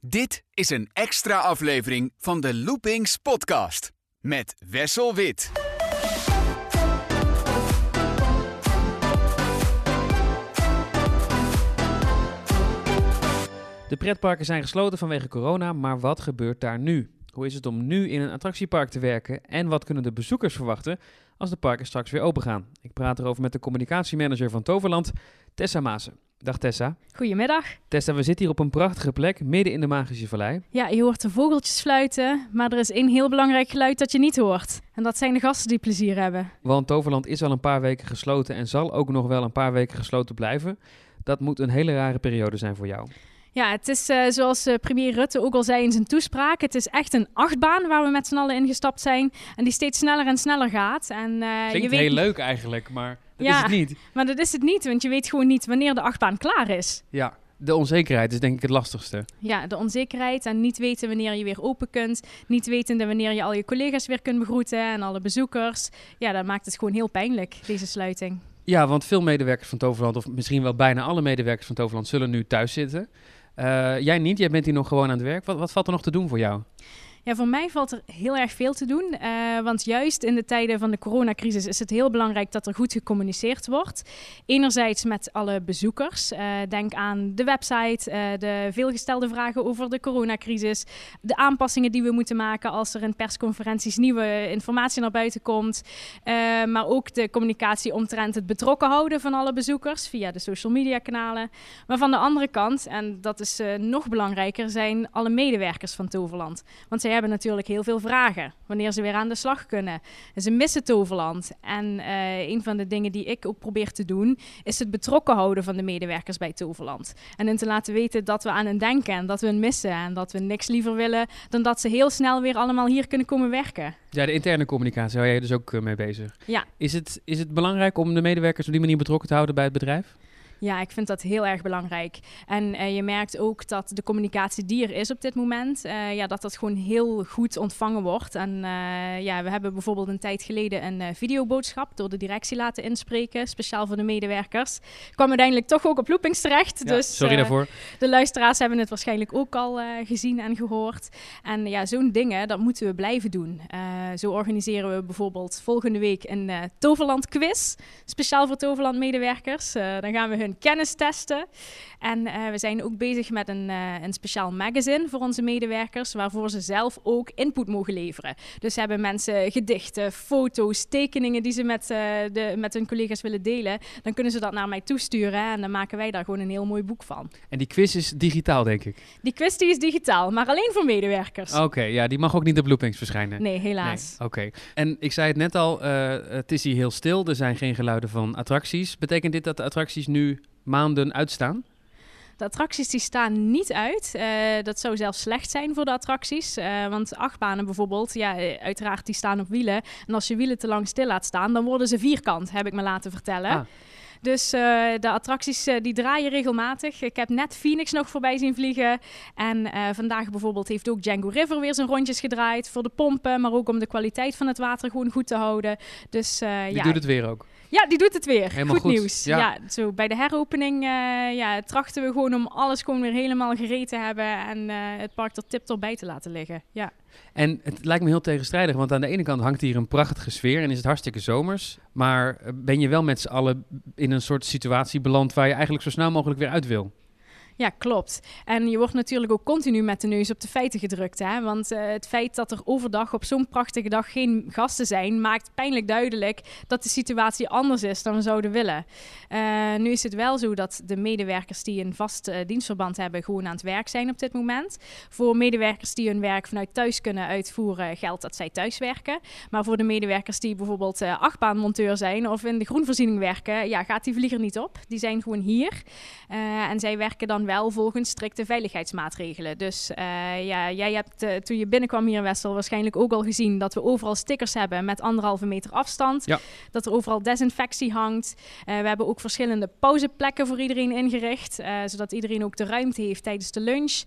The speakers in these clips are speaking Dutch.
Dit is een extra aflevering van de Loopings podcast met Wessel Wit. De pretparken zijn gesloten vanwege corona, maar wat gebeurt daar nu? Hoe is het om nu in een attractiepark te werken en wat kunnen de bezoekers verwachten als de parken straks weer open gaan? Ik praat erover met de communicatiemanager van Toverland, Tessa Maassen. Dag Tessa. Goedemiddag. Tessa, we zitten hier op een prachtige plek, midden in de Magische Vallei. Ja, je hoort de vogeltjes fluiten, maar er is één heel belangrijk geluid dat je niet hoort. En dat zijn de gasten die plezier hebben. Want Toverland is al een paar weken gesloten en zal ook nog wel een paar weken gesloten blijven. Dat moet een hele rare periode zijn voor jou. Ja, het is uh, zoals uh, premier Rutte ook al zei in zijn toespraak. Het is echt een achtbaan waar we met z'n allen ingestapt zijn. En die steeds sneller en sneller gaat. En, uh, Klinkt je weet... heel leuk eigenlijk, maar dat ja, is het niet. Maar dat is het niet, want je weet gewoon niet wanneer de achtbaan klaar is. Ja, de onzekerheid is denk ik het lastigste. Ja, de onzekerheid en niet weten wanneer je weer open kunt. Niet wetende wanneer je al je collega's weer kunt begroeten en alle bezoekers. Ja, dat maakt het gewoon heel pijnlijk, deze sluiting. Ja, want veel medewerkers van Toverland, of misschien wel bijna alle medewerkers van Toverland, zullen nu thuis zitten. Uh, jij niet, jij bent hier nog gewoon aan het werk. Wat, wat valt er nog te doen voor jou? Ja, voor mij valt er heel erg veel te doen. Uh, want juist in de tijden van de coronacrisis is het heel belangrijk dat er goed gecommuniceerd wordt. Enerzijds met alle bezoekers. Uh, denk aan de website, uh, de veelgestelde vragen over de coronacrisis. De aanpassingen die we moeten maken als er in persconferenties nieuwe informatie naar buiten komt. maar ook de communicatie omtrent het betrokken houden van alle bezoekers via de social media kanalen. Maar van de andere kant, en dat is nog belangrijker, zijn alle medewerkers van Toverland. Want zij hebben natuurlijk heel veel vragen wanneer ze weer aan de slag kunnen. En ze missen Toverland. En uh, een van de dingen die ik ook probeer te doen, is het betrokken houden van de medewerkers bij Toverland. En hen te laten weten dat we aan hen denken en dat we hen missen. En dat we niks liever willen dan dat ze heel snel weer allemaal hier kunnen komen werken. Ja, de interne communicatie hou jij dus ook uh, mee bezig. Ja. Is het, is het belangrijk om de medewerkers op die manier betrokken te houden bij het bedrijf? Ja, ik vind dat heel erg belangrijk. En uh, je merkt ook dat de communicatie die er is op dit moment, uh, ja, dat dat gewoon heel goed ontvangen wordt. En uh, ja, we hebben bijvoorbeeld een tijd geleden een videoboodschap door de directie laten inspreken, speciaal voor de medewerkers. Kwam uiteindelijk toch ook op loopings terecht. Ja, dus sorry daarvoor. De luisteraars hebben het waarschijnlijk ook al gezien en gehoord. En ja, zo'n dingen, dat moeten we blijven doen. zo organiseren we bijvoorbeeld volgende week een Toverland quiz, speciaal voor Toverland medewerkers. dan gaan we hun kennis testen. En uh, we zijn ook bezig met een, uh, een speciaal magazine voor onze medewerkers, waarvoor ze zelf ook input mogen leveren. Dus hebben mensen gedichten, foto's, tekeningen die ze met, uh, de, met hun collega's willen delen, dan kunnen ze dat naar mij toesturen en dan maken wij daar gewoon een heel mooi boek van. En die quiz is digitaal, denk ik? Die quiz die is digitaal, maar alleen voor medewerkers. Oké, okay, ja, die mag ook niet op loopings verschijnen. Nee, helaas. Nee. Oké. Okay. En ik zei het net al, het is hier heel stil, er zijn geen geluiden van attracties. Betekent dit dat de attracties nu maanden uitstaan? De attracties die staan niet uit. Uh, dat zou zelfs slecht zijn voor de attracties. Uh, want achtbanen bijvoorbeeld, ja, uiteraard die staan op wielen. En als je wielen te lang stil laat staan, dan worden ze vierkant, heb ik me laten vertellen. Ah. Dus uh, de attracties uh, die draaien regelmatig. Ik heb net Phoenix nog voorbij zien vliegen. En uh, vandaag bijvoorbeeld heeft ook Django River weer zijn rondjes gedraaid. Voor de pompen, maar ook om de kwaliteit van het water gewoon goed te houden. Dus, Die ja, doet het weer ook. Ja, die doet het weer. Helemaal goed, goed. nieuws. Ja. Ja. zo bij de heropening uh, ja, trachten we gewoon om alles gewoon weer helemaal gereed te hebben en uh, het park er tip bij te laten liggen. Ja. En het lijkt me heel tegenstrijdig, want aan de ene kant hangt hier een prachtige sfeer en is het hartstikke zomers. Maar ben je wel met z'n allen in een soort situatie beland waar je eigenlijk zo snel mogelijk weer uit wil? Ja, klopt. En je wordt natuurlijk ook continu met de neus op de feiten gedrukt. Hè? Want uh, het feit dat er overdag op zo'n prachtige dag geen gasten zijn, maakt pijnlijk duidelijk dat de situatie anders is dan we zouden willen. Uh, nu is het wel zo dat de medewerkers die een vast uh, dienstverband hebben, gewoon aan het werk zijn op dit moment. Voor medewerkers die hun werk vanuit thuis kunnen uitvoeren, geldt dat zij thuis werken. Maar voor de medewerkers die bijvoorbeeld achtbaanmonteur zijn of in de groenvoorziening werken, ja, gaat die vlieger niet op. Die zijn gewoon hier. en zij werken dan wel volgens strikte veiligheidsmaatregelen. Dus uh, ja, jij hebt uh, toen je binnenkwam hier in Wessel waarschijnlijk ook al gezien dat we overal stickers hebben met anderhalve meter afstand. Ja. Dat er overal desinfectie hangt. Uh, we hebben ook verschillende pauzeplekken voor iedereen ingericht, zodat iedereen ook de ruimte heeft tijdens de lunch.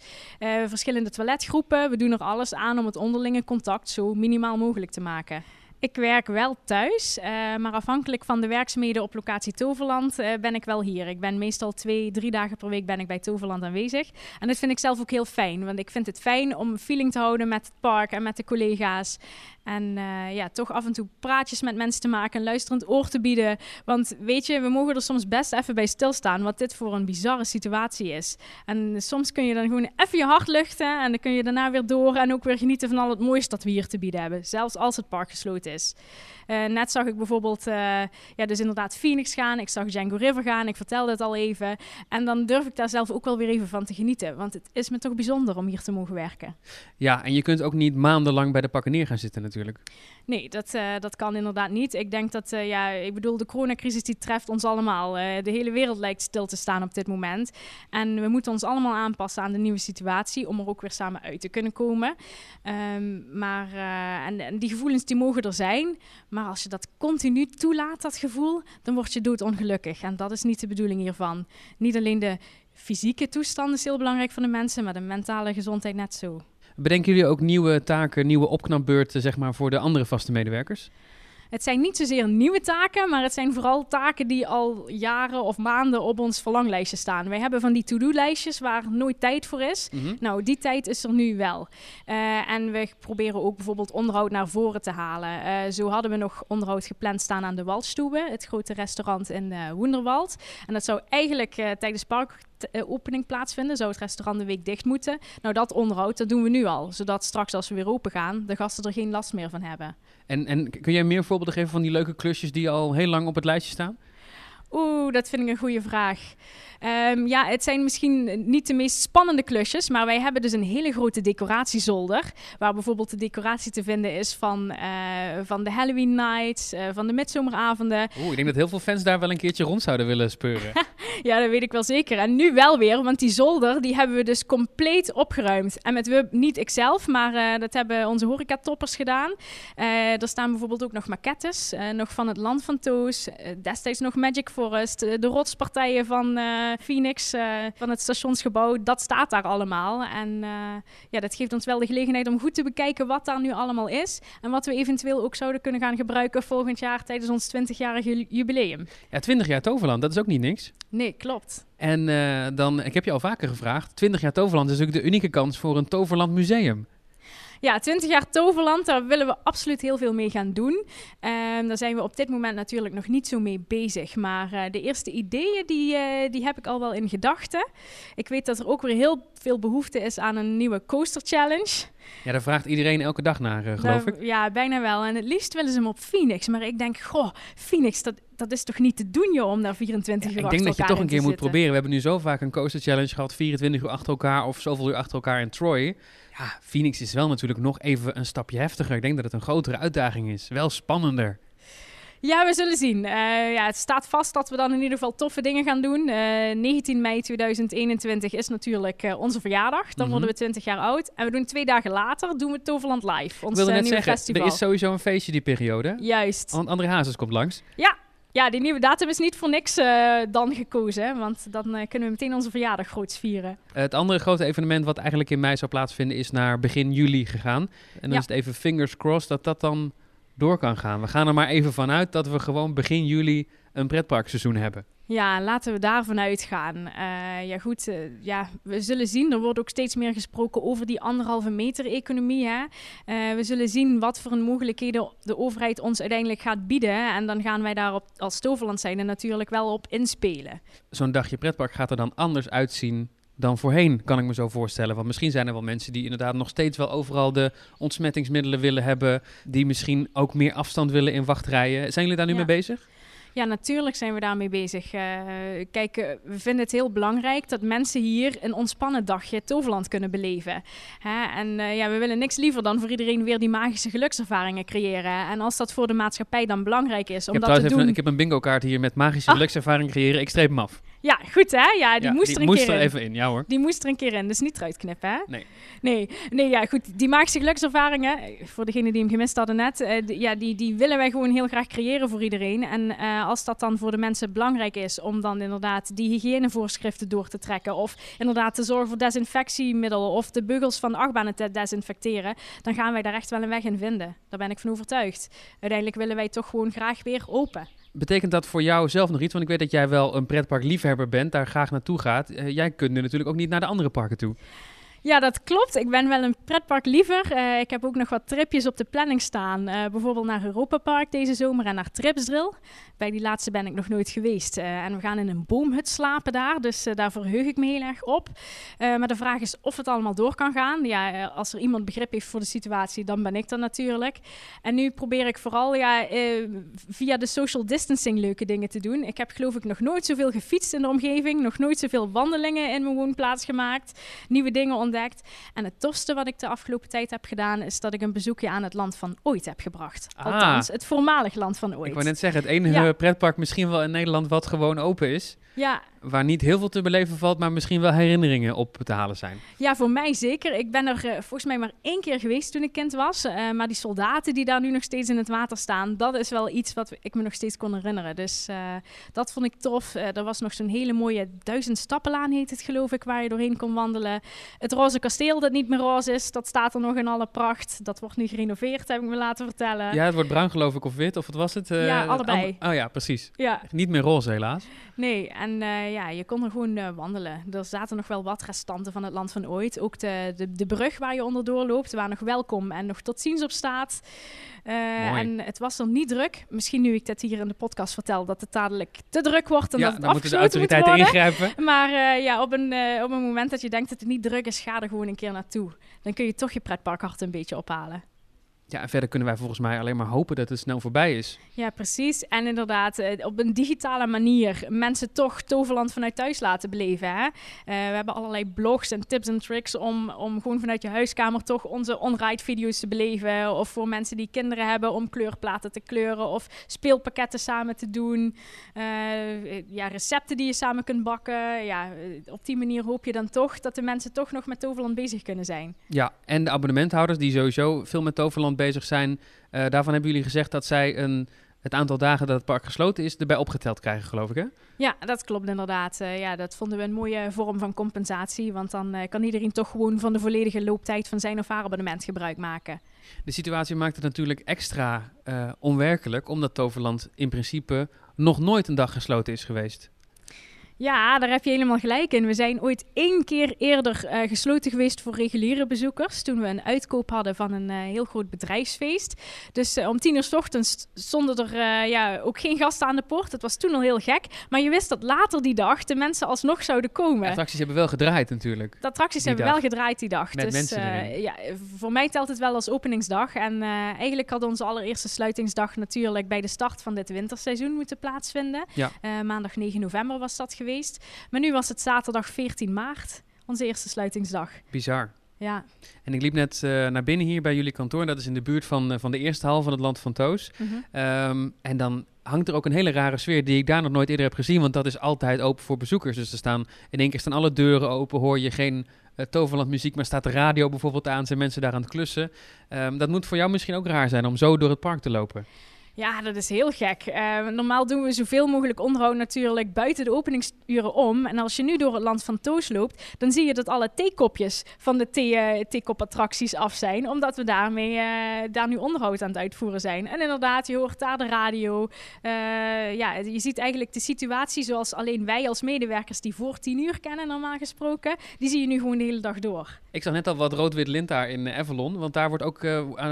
verschillende toiletgroepen. We doen er alles aan om het onderlinge contact zo minimaal mogelijk te maken. Ik werk wel thuis, uh, maar afhankelijk van de werkzaamheden op locatie Toverland uh, ben ik wel hier. Ik ben meestal twee, drie dagen per week ben ik bij Toverland aanwezig. En dat vind ik zelf ook heel fijn, want ik vind het fijn om feeling te houden met het park en met de collega's. En uh, ja, toch af en toe praatjes met mensen te maken, een luisterend oor te bieden. Want weet je, we mogen er soms best even bij stilstaan wat dit voor een bizarre situatie is. En soms kun je dan gewoon even je hart luchten en dan kun je daarna weer door en ook weer genieten van al het moois dat we hier te bieden hebben. Zelfs als het park gesloten is. Uh, net zag ik bijvoorbeeld, uh, ja, dus inderdaad Phoenix gaan. Ik zag Django River gaan. Ik vertelde het al even. En dan durf ik daar zelf ook wel weer even van te genieten. Want het is me toch bijzonder om hier te mogen werken. Ja, en je kunt ook niet maandenlang bij de pakken neer gaan zitten Nee, dat, uh, dat kan inderdaad niet. Ik denk dat, ja, ik bedoel, de coronacrisis die treft ons allemaal. de hele wereld lijkt stil te staan op dit moment. En we moeten ons allemaal aanpassen aan de nieuwe situatie om er ook weer samen uit te kunnen komen. Um, maar, en, en die gevoelens die mogen er zijn. Maar als je dat continu toelaat, dat gevoel, dan word je doodongelukkig. En dat is niet de bedoeling hiervan. Niet alleen de fysieke toestand is heel belangrijk voor de mensen, maar de mentale gezondheid net zo. Bedenken jullie ook nieuwe taken, nieuwe opknapbeurten zeg maar, voor de andere vaste medewerkers? Het zijn niet zozeer nieuwe taken, maar het zijn vooral taken die al jaren of maanden op ons verlanglijstje staan. Wij hebben van die to-do-lijstjes waar nooit tijd voor is. Mhm. Nou, die tijd is er nu wel. Uh, en we proberen ook bijvoorbeeld onderhoud naar voren te halen. Uh, zo hadden we nog onderhoud gepland staan aan de Waldstube, het grote restaurant in uh, Woenderwald. En dat zou eigenlijk tijdens park opening plaatsvinden, zou het restaurant de week dicht moeten. Nou, dat onderhoud, dat doen we nu al. Zodat straks als we weer open gaan, de gasten er geen last meer van hebben. En, en kun jij meer voorbeelden geven van die leuke klusjes die al heel lang op het lijstje staan? Oeh, dat vind ik een goede vraag. Um, ja, het zijn misschien niet de meest spannende klusjes, maar wij hebben dus een hele grote decoratiezolder. Waar bijvoorbeeld de decoratie te vinden is van, uh, van de Halloween nights, uh, van de midzomeravonden. Oeh, ik denk dat heel veel fans daar wel een keertje rond zouden willen speuren. ja, dat weet ik wel zeker. En nu wel weer, want die zolder die hebben we dus compleet opgeruimd. En met we, niet ikzelf, maar uh, dat hebben onze horecatoppers gedaan. er staan bijvoorbeeld ook nog maquettes, nog van het Land van Toos. destijds nog Magic Forest, de rotspartijen van Phoenix, uh, van het stationsgebouw, dat staat daar allemaal. En uh, ja, dat geeft ons wel de gelegenheid om goed te bekijken wat daar nu allemaal is. En wat we eventueel ook zouden kunnen gaan gebruiken volgend jaar tijdens ons 20-jarige jubileum. Ja, 20 jaar Toverland, dat is ook niet niks. Nee, klopt. En uh, dan, ik heb je al vaker gevraagd, 20 jaar Toverland is natuurlijk de unieke kans voor een Toverland museum. Ja, 20 jaar Toverland, daar willen we absoluut heel veel mee gaan doen. Um, daar zijn we op dit moment natuurlijk nog niet zo mee bezig. Maar uh, de eerste ideeën, die, uh, die heb ik al wel in gedachten. Ik weet dat er ook weer heel veel behoefte is aan een nieuwe coaster challenge. Ja, daar vraagt iedereen elke dag naar, uh, geloof ik. Ja, bijna wel. En het liefst willen ze hem op Phoenix. Maar ik denk, goh, Phoenix, dat, dat is toch niet te doen, joh, om daar 24 ja, uur Ik denk dat je toch een keer moet proberen. We hebben nu zo vaak een coaster challenge gehad, 24 uur achter elkaar of zoveel uur achter elkaar in Troy. Ja, Phoenix is wel natuurlijk nog even een stapje heftiger. Ik denk dat het een grotere uitdaging is. Wel spannender. Ja, we zullen zien. Uh, ja, het staat vast dat we dan in ieder geval toffe dingen gaan doen. Uh, eh, 19 mei 2021 is natuurlijk uh, onze verjaardag. Dan mm worden we 20 jaar oud. En we doen twee dagen later doen we Toverland Live. Ons nieuwe zeggen, festival. er is sowieso een feestje die periode. Juist. Want André Hazes komt langs. Ja, ja, die nieuwe datum is niet voor niks uh, dan gekozen, want dan uh, kunnen we meteen onze verjaardag groots vieren. het andere grote evenement wat eigenlijk in mei zou plaatsvinden is naar begin juli gegaan. En dan Ja. is het even fingers crossed dat dat dan door kan gaan. We gaan er maar even vanuit dat we gewoon begin juli een pretparkseizoen hebben. Ja, laten we daarvan uitgaan. Uh, ja, goed. Uh, ja, we zullen zien. Er wordt ook steeds meer gesproken over die anderhalve meter economie. Hè? Uh, we zullen zien wat voor een mogelijkheden de overheid ons uiteindelijk gaat bieden. En dan gaan wij daar op, als Toverland zijn er natuurlijk wel op inspelen. Zo'n dagje pretpark gaat er dan anders uitzien dan voorheen, kan ik me zo voorstellen. Want misschien zijn er wel mensen die inderdaad nog steeds wel overal de ontsmettingsmiddelen willen hebben. Die misschien ook meer afstand willen in wachtrijen. Zijn jullie daar nu Ja. mee bezig? Ja, natuurlijk zijn we daarmee bezig. Uh, kijk, uh, we vinden het heel belangrijk dat mensen hier een ontspannen dagje Toverland kunnen beleven. Hè? En uh, ja, we willen niks liever dan voor iedereen weer die magische gelukservaringen creëren. En als dat voor de maatschappij dan belangrijk is om ik, heb dat te doen... ik heb een bingo kaart hier met magische Ah. gelukservaring creëren. Ik streep hem af. Ja, goed hè? Ja, die Ja, moest die er een moest keer er in. even in, ja hoor. Die moest er een keer in, dus niet eruit knippen, hè? Nee. Nee, nee ja, goed. Die magische gelukservaringen, voor degenen die hem gemist hadden net, eh, die- ja, die, die willen wij gewoon heel graag creëren voor iedereen. En eh, als dat dan voor de mensen belangrijk is om dan inderdaad die hygiënevoorschriften door te trekken, of inderdaad te zorgen voor desinfectiemiddelen, of de beugels van de achtbanen te desinfecteren, dan gaan wij daar echt wel een weg in vinden. Daar ben ik van overtuigd. Uiteindelijk willen wij toch gewoon graag weer open. Betekent dat voor jou zelf nog iets? Want ik weet dat jij wel een pretparkliefhebber bent, daar graag naartoe gaat. Eh, jij kunt nu natuurlijk ook niet naar de andere parken toe. Ja, dat klopt. Ik ben wel een pretpark liever. Eh, ik heb ook nog wat tripjes op de planning staan. Eh, bijvoorbeeld naar Europa Park deze zomer en naar Tripsdrill. Bij die laatste ben ik nog nooit geweest. Eh, en we gaan in een boomhut slapen daar. Dus daar verheug ik me heel erg op. Maar de vraag is of het allemaal door kan gaan. Ja, als er iemand begrip heeft voor de situatie, dan ben ik dat natuurlijk. En nu probeer ik vooral ja, via de social distancing leuke dingen te doen. Ik heb geloof ik nog nooit zoveel gefietst in de omgeving. Nog nooit zoveel wandelingen in mijn woonplaats gemaakt. Nieuwe dingen ontdekt. En het tofste wat ik de afgelopen tijd heb gedaan... is dat ik een bezoekje aan het land van ooit heb gebracht. Ah. Althans, het voormalig land van ooit. Ik wou net zeggen, het enige Ja. pretpark misschien wel in Nederland wat gewoon open is. Ja, Waar niet heel veel te beleven valt, maar misschien wel herinneringen op te halen zijn. Ja, voor mij zeker. Ik ben er eh, volgens mij maar één keer geweest toen ik kind was. Eh, maar die soldaten die daar nu nog steeds in het water staan, dat is wel iets wat ik me nog steeds kon herinneren. Dus eh, dat vond ik tof. Er was nog zo'n hele mooie duizend stappenlaan, heet het geloof ik, waar je doorheen kon wandelen. Het roze kasteel dat niet meer roze is, dat staat er nog in alle pracht. Dat wordt nu gerenoveerd, heb ik me laten vertellen. Ja, het wordt bruin geloof ik of wit, of wat was het? Ja, allebei. Oh ja, precies. ja. Niet meer roze helaas. Nee, en eh, ja, je kon er gewoon eh, wandelen. Er zaten nog wel wat restanten van het land van ooit. Ook de, de, de brug waar je onderdoor loopt, waar nog welkom en nog tot ziens op staat. Eh, en het was er niet druk. Misschien nu ik dit hier in de podcast vertel, dat het dadelijk te druk wordt en ja, dat het dan moeten de autoriteiten ingrijpen. Maar ja, op een, op een moment dat je denkt dat het niet druk is, ga er gewoon een keer naartoe. Dan kun je toch je pretparkhart een beetje ophalen. Ja, en verder kunnen wij volgens mij alleen maar hopen dat het snel voorbij is. Ja, precies. En inderdaad, eh, op een digitale manier mensen toch Toverland vanuit thuis laten beleven. Hè? Eh, we hebben allerlei blogs en tips en tricks om, om gewoon vanuit je huiskamer toch onze on-ride video's te beleven. Of voor mensen die kinderen hebben om kleurplaten te kleuren of speelpakketten samen te doen. Eh, ja, recepten die je samen kunt bakken. Ja, op die manier hoop je dan toch dat de mensen toch nog met Toverland bezig kunnen zijn. Ja, en de abonnementhouders die sowieso veel met Toverland bezig zijn, eh, daarvan hebben jullie gezegd dat zij een, het aantal dagen dat het park gesloten is, erbij opgeteld krijgen, geloof ik hè? Ja, dat klopt inderdaad. Eh, ja, dat vonden we een mooie vorm van compensatie. Want dan eh, kan iedereen toch gewoon van de volledige looptijd van zijn of haar abonnement gebruik maken. De situatie maakt het natuurlijk extra onwerkelijk, omdat Toverland in principe nog nooit een dag gesloten is geweest. Ja, daar heb je helemaal gelijk in. We zijn ooit één keer eerder eh, gesloten geweest voor reguliere bezoekers. Toen we een uitkoop hadden van een eh, heel groot bedrijfsfeest. Dus eh, om tien uur s ochtends stonden er ja, ook geen gasten aan de poort. Dat was toen al heel gek. Maar je wist dat later die dag de mensen alsnog zouden komen. De attracties hebben wel gedraaid natuurlijk. De attracties Die hebben dag. wel gedraaid die dag. Met dus mensen ja, voor mij telt het wel als openingsdag. En eigenlijk had onze allereerste sluitingsdag natuurlijk bij de start van dit winterseizoen moeten plaatsvinden. Ja. Maandag 9 november was dat geweest. Maar nu was het zaterdag 14 maart, onze eerste sluitingsdag. Bizar. Ja. En ik liep net eh, naar binnen hier bij jullie kantoor. Dat is in de buurt van, eh, van de eerste hal van het land van Toos. Mhm. Ehm, en dan hangt er ook een hele rare sfeer die ik daar nog nooit eerder heb gezien. Want dat is altijd open voor bezoekers. Dus er staan in één keer staan alle deuren open. Hoor je geen eh, Toverland muziek, maar staat de radio bijvoorbeeld aan. Zijn mensen daar aan het klussen. Ehm, dat moet voor jou misschien ook raar zijn om zo door het park te lopen. Ja, dat is heel gek. Eh, normaal doen we zoveel mogelijk onderhoud natuurlijk buiten de openingsuren om. En als je nu door het land van Toos loopt, dan zie je dat alle theekopjes van de thee, eh, theekopattracties af zijn. Omdat we daarmee eh, daar nu onderhoud aan het uitvoeren zijn. En inderdaad, je hoort daar de radio. Ja, je ziet eigenlijk de situatie zoals alleen wij als medewerkers die voor tien uur kennen normaal gesproken. Die zie je nu gewoon de hele dag door. Ik zag net al wat rood-wit lint daar in Avalon. Want daar wordt ook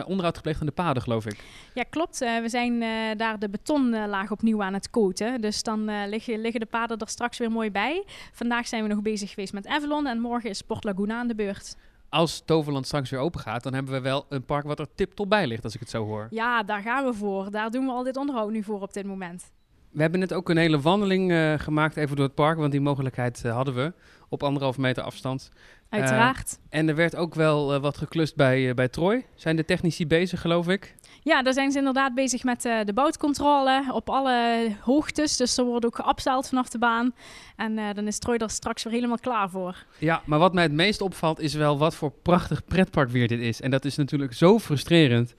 onderhoud gepleegd aan de paden, geloof ik. Ja, klopt. We zijn eh, daar de betonlaag opnieuw aan het coaten. Dus dan eh, liggen, liggen de paden er straks weer mooi bij. Vandaag zijn we nog bezig geweest met Avalon en morgen is Sport Laguna aan de beurt. Als Toverland straks weer open gaat, dan hebben we wel een park wat er tip-top bij ligt, als ik het zo hoor. Ja, daar gaan we voor. Daar doen we al dit onderhoud nu voor op dit moment. We hebben net ook een hele wandeling eh, gemaakt even door het park, want die mogelijkheid hadden we op anderhalf meter afstand. Uiteraard. en er werd ook wel eh, wat geklust bij, eh, bij Troy. Zijn de technici bezig, geloof ik? Ja, daar zijn ze inderdaad bezig met eh, de boutcontrole op alle hoogtes. Dus er wordt ook geabzeild vanaf de baan. En dan is Troy er straks weer helemaal klaar voor. Ja, maar wat mij het meest opvalt is wel wat voor prachtig pretpark weer dit is. En dat is natuurlijk zo frustrerend.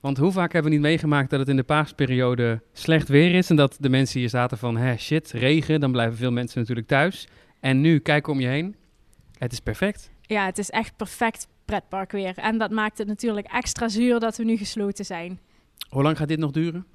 Want hoe vaak hebben we niet meegemaakt dat het in de paasperiode slecht weer is... en dat de mensen hier zaten van, hè, shit, regen, dan blijven veel mensen natuurlijk thuis. En nu, kijk om je heen, het is perfect. Ja, het is echt perfect pretpark weer. En dat maakt het natuurlijk extra zuur dat we nu gesloten zijn. Hoe lang gaat dit nog duren?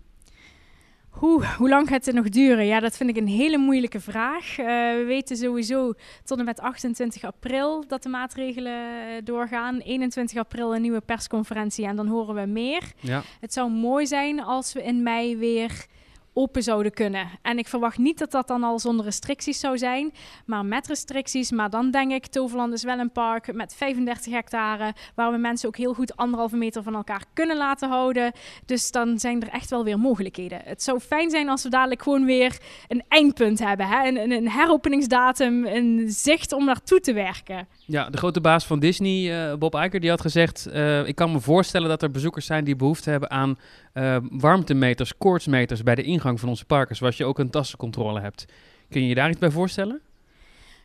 Hoe, hoe lang gaat het nog duren? Ja, dat vind ik een hele moeilijke vraag. Eh, we weten sowieso tot en met 28 april dat de maatregelen eh, doorgaan. 21 april een nieuwe persconferentie en dan horen we meer. Ja. Het zou mooi zijn als we in mei weer open zouden kunnen. En ik verwacht niet dat dat dan al zonder restricties zou zijn, maar met restricties. Maar dan denk ik, Toverland is wel een park met 35 hectare, waar we mensen ook heel goed anderhalve meter van elkaar kunnen laten houden. Dus dan zijn er echt wel weer mogelijkheden. Het zou fijn zijn als we dadelijk gewoon weer een eindpunt hebben, hè? Een, een, heropeningsdatum, een zicht om naartoe te werken. Ja, de grote baas van Disney, eh, Bob Iger, die had gezegd... eh, ik kan me voorstellen dat er bezoekers zijn die behoefte hebben aan eh, warmtemeters, koortsmeters bij de ingang van onze parken, zoals je ook een tassencontrole hebt. Kun je je daar iets bij voorstellen?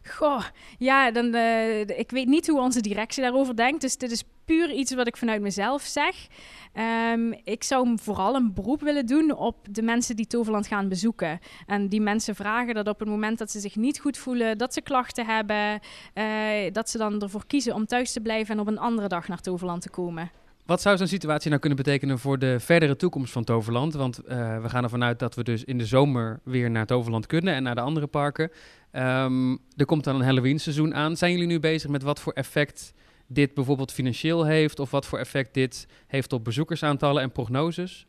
Goh, ja, dan, eh, ik weet niet hoe onze directie daarover denkt. Dus dit is puur iets wat ik vanuit mezelf zeg. Ehm, ik zou vooral een beroep willen doen op de mensen die Toverland gaan bezoeken. En die mensen vragen dat op het moment dat ze zich niet goed voelen, dat ze klachten hebben, eh, dat ze dan ervoor kiezen om thuis te blijven en op een andere dag naar Toverland te komen. Wat zou zo'n situatie nou kunnen betekenen voor de verdere toekomst van Toverland? Want eh, we gaan ervan uit dat we dus in de zomer weer naar Toverland kunnen en naar de andere parken. Ehm, er komt dan een Halloween seizoen aan. Zijn jullie nu bezig met wat voor effect dit bijvoorbeeld financieel heeft? Of wat voor effect dit heeft op bezoekersaantallen en prognoses?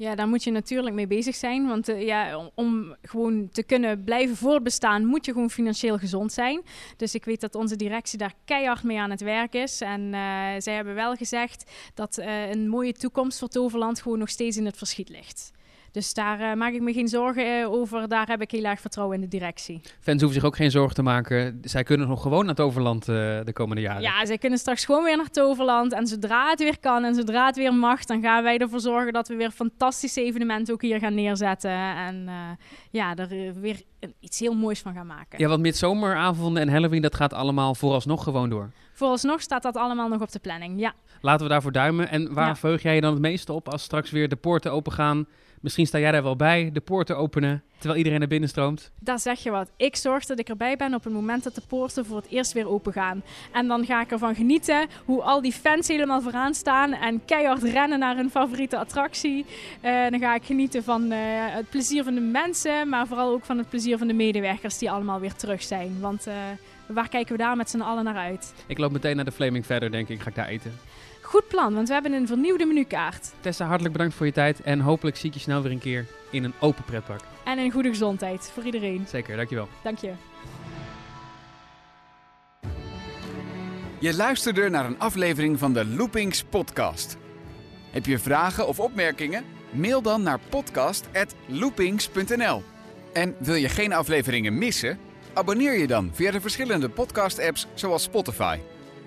Ja, daar moet je natuurlijk mee bezig zijn. Want eh, ja, om, gewoon te kunnen blijven voortbestaan, moet je gewoon financieel gezond zijn. Dus ik weet dat onze directie daar keihard mee aan het werk is. En uh, zij hebben wel gezegd dat uh, een mooie toekomst voor Toverland gewoon nog steeds in het verschiet ligt. Dus daar uh, maak ik me geen zorgen over. Daar heb ik heel erg vertrouwen in de directie. Fans hoeven zich ook geen zorgen te maken. Zij kunnen nog gewoon naar Toverland uh, de komende jaren. Ja, zij kunnen straks gewoon weer naar Toverland. En zodra het weer kan en zodra het weer mag, dan gaan wij ervoor zorgen dat we weer fantastische evenementen ook hier gaan neerzetten. En uh, ja, er weer iets heel moois van gaan maken. Ja, want midzomeravonden en Halloween, dat gaat allemaal vooralsnog gewoon door. Vooralsnog staat dat allemaal nog op de planning, ja. Laten we daarvoor duimen. En waar ja. jij je dan het meeste op als straks weer de poorten open gaan? Misschien sta jij daar wel bij, de poorten openen, terwijl iedereen naar binnen stroomt. Daar zeg je wat. Ik zorg dat ik erbij ben op het moment dat de poorten voor het eerst weer open gaan. En dan ga ik ervan genieten hoe al die fans helemaal vooraan staan en keihard rennen naar hun favoriete attractie. Uh, dan ga ik genieten van uh, het plezier van de mensen, maar vooral ook van het plezier van de medewerkers die allemaal weer terug zijn. Want uh, waar kijken we daar met z'n allen naar uit? Ik loop meteen naar de Flaming verder, denk ik. Ga ik daar eten. Goed plan, want we hebben een vernieuwde menukaart. Tessa, hartelijk bedankt voor je tijd en hopelijk zie ik je snel weer een keer in een open pretpark. En in goede gezondheid voor iedereen. Zeker, dankjewel. Dank je. Je luisterde naar een aflevering van de Loopings podcast. Heb je vragen of opmerkingen? Mail dan naar podcast@loopings.nl. En wil je geen afleveringen missen? Abonneer je dan via de verschillende podcast-apps zoals Spotify.